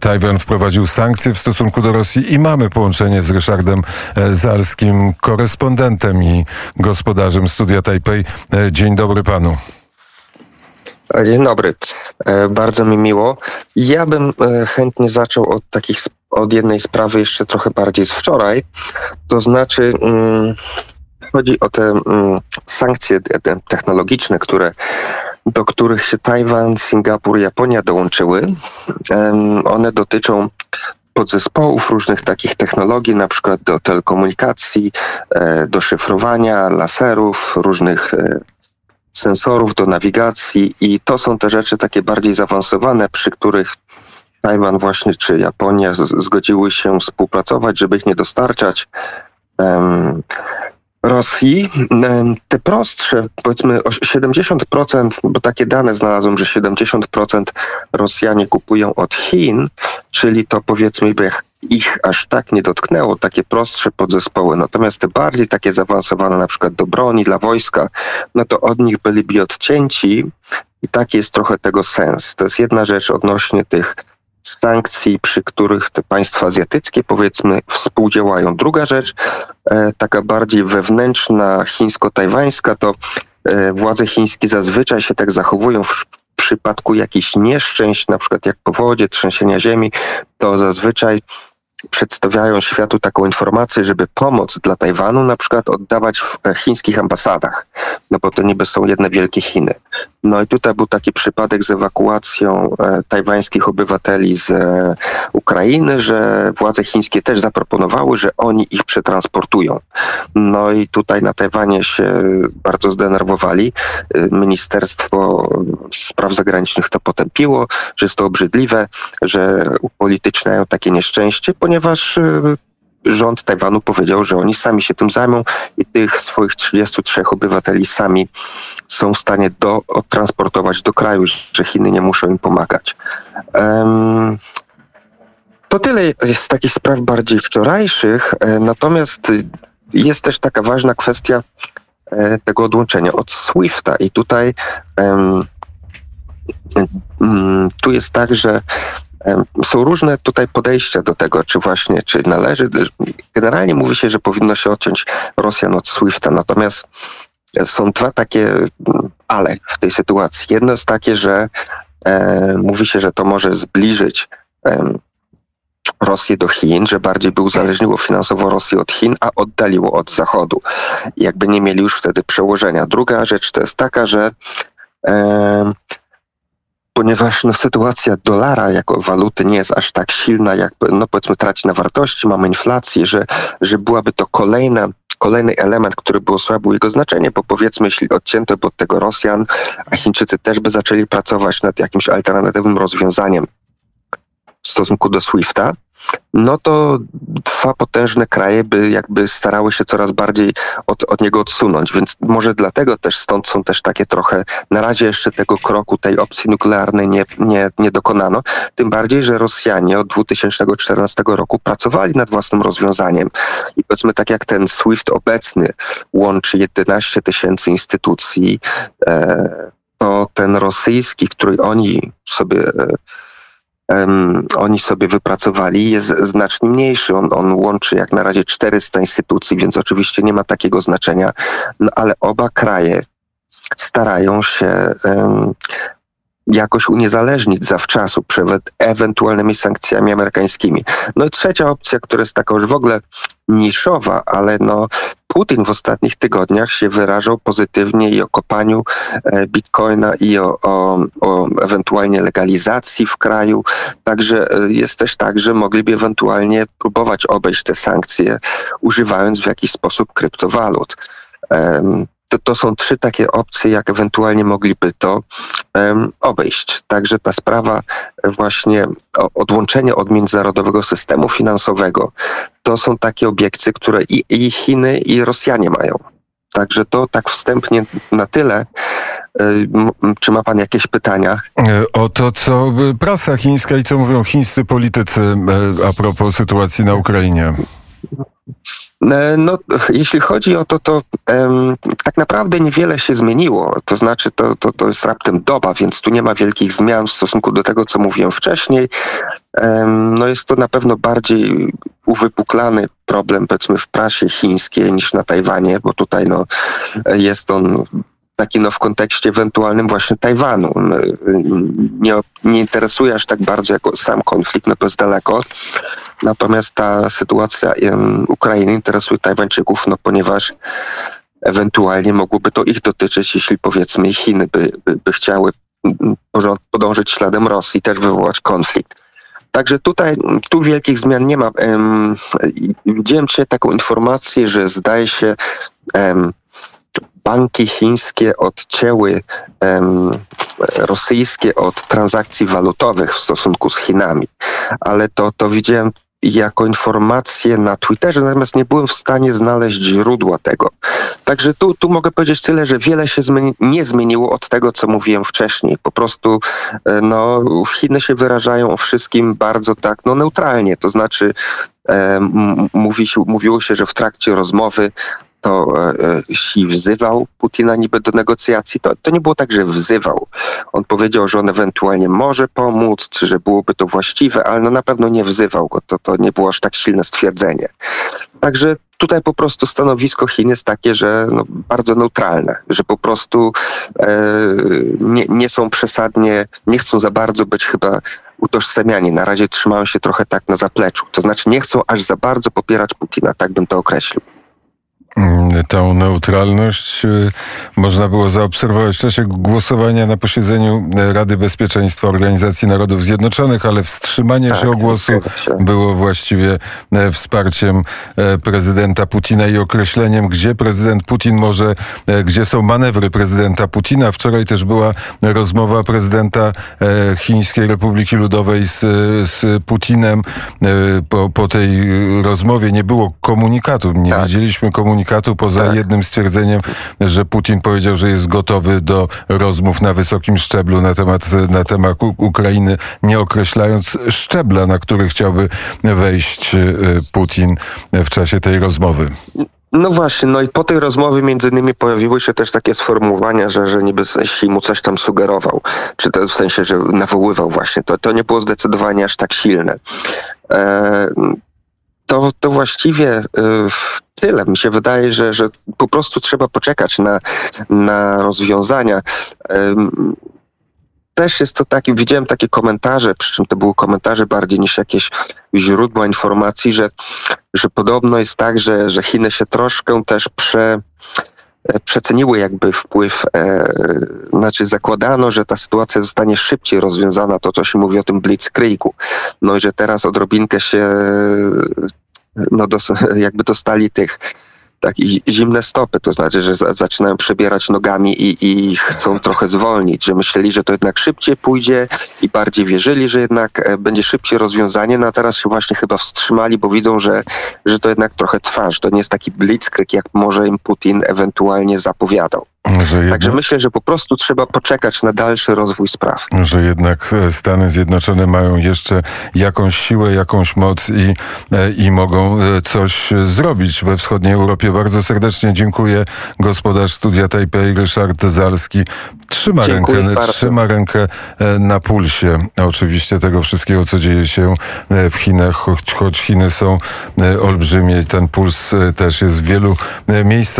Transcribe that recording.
Tajwan wprowadził sankcje w stosunku do Rosji i mamy połączenie z Ryszardem e, Zarskim, korespondentem i gospodarzem studia Tajpej. E, dzień dobry panu. Dzień dobry. E, bardzo mi miło. Ja bym chętnie zaczął od takich od jednej sprawy jeszcze trochę bardziej z wczoraj. To znaczy mm, chodzi o te mm, sankcje technologiczne, które do których się Tajwan, Singapur, Japonia dołączyły. One dotyczą podzespołów różnych takich technologii, na przykład do telekomunikacji, e, do szyfrowania, laserów, różnych e, sensorów do nawigacji i to są te rzeczy takie bardziej zaawansowane, przy których Tajwan właśnie czy Japonia zgodziły się współpracować, żeby ich nie dostarczać. Rosji, te prostsze, powiedzmy 70%, bo takie dane znalazłem, że 70% Rosjanie kupują od Chin, czyli to powiedzmy ich aż tak nie dotknęło, takie prostsze podzespoły. Natomiast te bardziej takie zaawansowane, na przykład do broni, dla wojska, no to od nich byliby odcięci i taki jest trochę tego sens. To jest jedna rzecz odnośnie tych sankcji, przy których te państwa azjatyckie powiedzmy współdziałają. Druga rzecz, e, taka bardziej wewnętrzna, chińsko-tajwańska, to e, władze chińskie zazwyczaj się tak zachowują w przypadku jakichś nieszczęść, na przykład jak powodzie, trzęsienia ziemi, to zazwyczaj przedstawiają światu taką informację, żeby pomoc dla Tajwanu na przykład oddawać w e, chińskich ambasadach, no bo to niby są jedne wielkie Chiny. No i tutaj był taki przypadek z ewakuacją e, tajwańskich obywateli z e, Ukrainy, że władze chińskie też zaproponowały, że oni ich przetransportują. No i tutaj na Tajwanie się bardzo zdenerwowali. E, Ministerstwo Spraw Zagranicznych to potępiło, że jest to obrzydliwe, że upolityczniają takie nieszczęście, ponieważ rząd Tajwanu powiedział, że oni sami się tym zajmą i tych swoich 33 obywateli sami są w stanie do, odtransportować do kraju, że Chiny nie muszą im pomagać. Um, to tyle z takich spraw bardziej wczorajszych, e, natomiast jest też taka ważna kwestia e, tego odłączenia od SWIFTA i tutaj um, tu jest tak, że są różne tutaj podejścia do tego, czy właśnie, czy należy. Generalnie mówi się, że powinno się odciąć Rosjan od SWIFTA, natomiast są dwa takie mm, ale w tej sytuacji. Jedno jest takie, że e, mówi się, że to może zbliżyć e, Rosję do Chin, że bardziej by uzależniło finansowo Rosję od Chin, a oddaliło od Zachodu. Jakby nie mieli już wtedy przełożenia. Druga rzecz to jest taka, że e, ponieważ no, sytuacja dolara jako waluty nie jest aż tak silna, jak no, powiedzmy traci na wartości, mamy inflację, że, że byłaby to kolejna kolejny element, który by osłabił jego znaczenie, bo powiedzmy, jeśli odcięto by od tego Rosjan, a Chińczycy też by zaczęli pracować nad jakimś alternatywnym rozwiązaniem w stosunku do SWIFTA, no to dwa potężne kraje by jakby starały się coraz bardziej od, od niego odsunąć, więc może dlatego też stąd są też takie trochę, na razie jeszcze tego kroku, tej opcji nuklearnej nie, nie, nie dokonano, tym bardziej, że Rosjanie od 2014 roku pracowali nad własnym rozwiązaniem. I powiedzmy tak jak ten SWIFT obecny łączy 11 tysięcy instytucji, e, to ten rosyjski, który oni sobie e, um, oni sobie wypracowali, jest znacznie mniejszy. On, on łączy jak na razie 400 instytucji, więc oczywiście nie ma takiego znaczenia, no, ale oba kraje starają się um, jakoś uniezależnić zawczasu przed ewentualnymi sankcjami amerykańskimi. No i trzecia opcja, która jest taka już w ogóle niszowa, ale no Putin w ostatnich tygodniach się wyrażał pozytywnie i o kopaniu e, bitcoina i o, o, o ewentualnie legalizacji w kraju. Także e, jest też tak, że mogliby ewentualnie próbować obejść te sankcje, używając w jakiś sposób kryptowalut. To, to są trzy takie opcje, jak ewentualnie mogliby to um, obejść. Także ta sprawa właśnie odłączenia od międzynarodowego systemu finansowego to są takie obiekcje, które i, i Chiny, i Rosjanie mają. Także to tak wstępnie na tyle. E, czy ma pan jakieś pytania? E, o to, co prasa chińska i co mówią chińscy politycy e, a propos sytuacji na Ukrainie. E, No, jeśli chodzi o to, to em, tak naprawdę niewiele się zmieniło. To znaczy, to, to, to jest raptem doba, więc tu nie ma wielkich zmian w stosunku do tego, co mówiłem wcześniej. Em, no jest to na pewno bardziej uwypuklany problem, powiedzmy, w prasie chińskiej niż na Tajwanie, bo tutaj no, jest on taki no, w kontekście ewentualnym właśnie Tajwanu. Nie, nie interesuje aż tak bardzo jako sam konflikt, no to jest daleko. Natomiast ta sytuacja Ukrainy interesuje Tajwańczyków, no ponieważ ewentualnie mogłoby to ich dotyczyć, jeśli powiedzmy Chiny by, by, by chciały podążyć śladem Rosji, też wywołać konflikt. Także tutaj tu wielkich zmian nie ma. I- Widziałem dzisiaj taką informację, że zdaje się em, banki chińskie odcięły em, rosyjskie od transakcji walutowych w stosunku z Chinami. Ale to, to widziałem jako informację na Twitterze, natomiast nie byłem w stanie znaleźć źródła tego. Także tu, tu mogę powiedzieć tyle, że wiele się zmieni- nie zmieniło od tego, co mówiłem wcześniej. Po prostu e, no, Chiny się wyrażają o wszystkim bardzo tak no, neutralnie. To znaczy e, mówi mówiło się, że w trakcie rozmowy to e, e, Xi wzywał Putina niby do negocjacji. To, to nie było tak, że wzywał. On powiedział, że on ewentualnie może pomóc, czy że byłoby to właściwe, ale no na pewno nie wzywał go. To, to nie było aż tak silne stwierdzenie. Także tutaj po prostu stanowisko Chin jest takie, że no, bardzo neutralne, że po prostu e, nie, nie są przesadnie, nie chcą za bardzo być chyba utożsamiani. Na razie trzymają się trochę tak na zapleczu. To znaczy nie chcą aż za bardzo popierać Putina, tak bym to określił. Mm, Tą neutralność y, można było zaobserwować w czasie głosowania na posiedzeniu e, Rady Bezpieczeństwa Organizacji Narodów Zjednoczonych, ale wstrzymanie Tak, się o głosu było właściwie e, wsparciem e, prezydenta Putina i określeniem, gdzie prezydent Putin może, gdzie są manewry prezydenta Putina. Wczoraj też była rozmowa prezydenta Chińskiej Republiki Ludowej z, z Putinem. Po, po tej rozmowie nie było komunikatu, nie Tak. widzieliśmy komunikatu poza Tak. jednym stwierdzeniem, że Putin powiedział, że jest gotowy do rozmów na wysokim szczeblu na temat, na temat Ukrainy, nie określając szczebla, na który chciałby wejść e, Putin w czasie tej rozmowy. No właśnie, no i po tej rozmowie między innymi pojawiły się też takie sformułowania, że, że niby Xi mu coś tam sugerował, czy to w sensie, że nawoływał właśnie. To, to nie było zdecydowanie aż tak silne. E, to, to właściwie e, tyle. Mi się wydaje, że, że po prostu trzeba poczekać na, na rozwiązania. Też jest to taki, widziałem takie komentarze, przy czym to były komentarze bardziej niż jakieś źródła informacji, że, że podobno jest tak, że, że Chiny się troszkę też prze, przeceniły jakby wpływ, e, znaczy zakładano, że ta sytuacja zostanie szybciej rozwiązana, to co się mówi o tym blitzkriegu. No i że teraz odrobinkę się no dos, jakby dostali tych tak, i zimne stopy, to znaczy, że za, zaczynają przebierać nogami i, i chcą trochę zwolnić, że myśleli, że to jednak szybciej pójdzie i bardziej wierzyli, że jednak e, będzie szybciej rozwiązanie, no a teraz się właśnie chyba wstrzymali, bo widzą, że, że to jednak trochę trwa, że to nie jest taki blitzkrieg, jak może im Putin ewentualnie zapowiadał. Że Także myślę, że po prostu trzeba poczekać na dalszy rozwój spraw. że jednak e, Stany Zjednoczone mają jeszcze jakąś siłę, jakąś moc i, e, i mogą e, coś zrobić we wschodniej Europie. Bardzo serdecznie dziękuję. Gospodarz Studia Taipei Ryszard Zalski trzyma Dziękuję rękę, bardzo. trzyma rękę na pulsie oczywiście tego wszystkiego, co dzieje się w Chinach, choć, choć Chiny są olbrzymie, ten puls też jest w wielu miejscach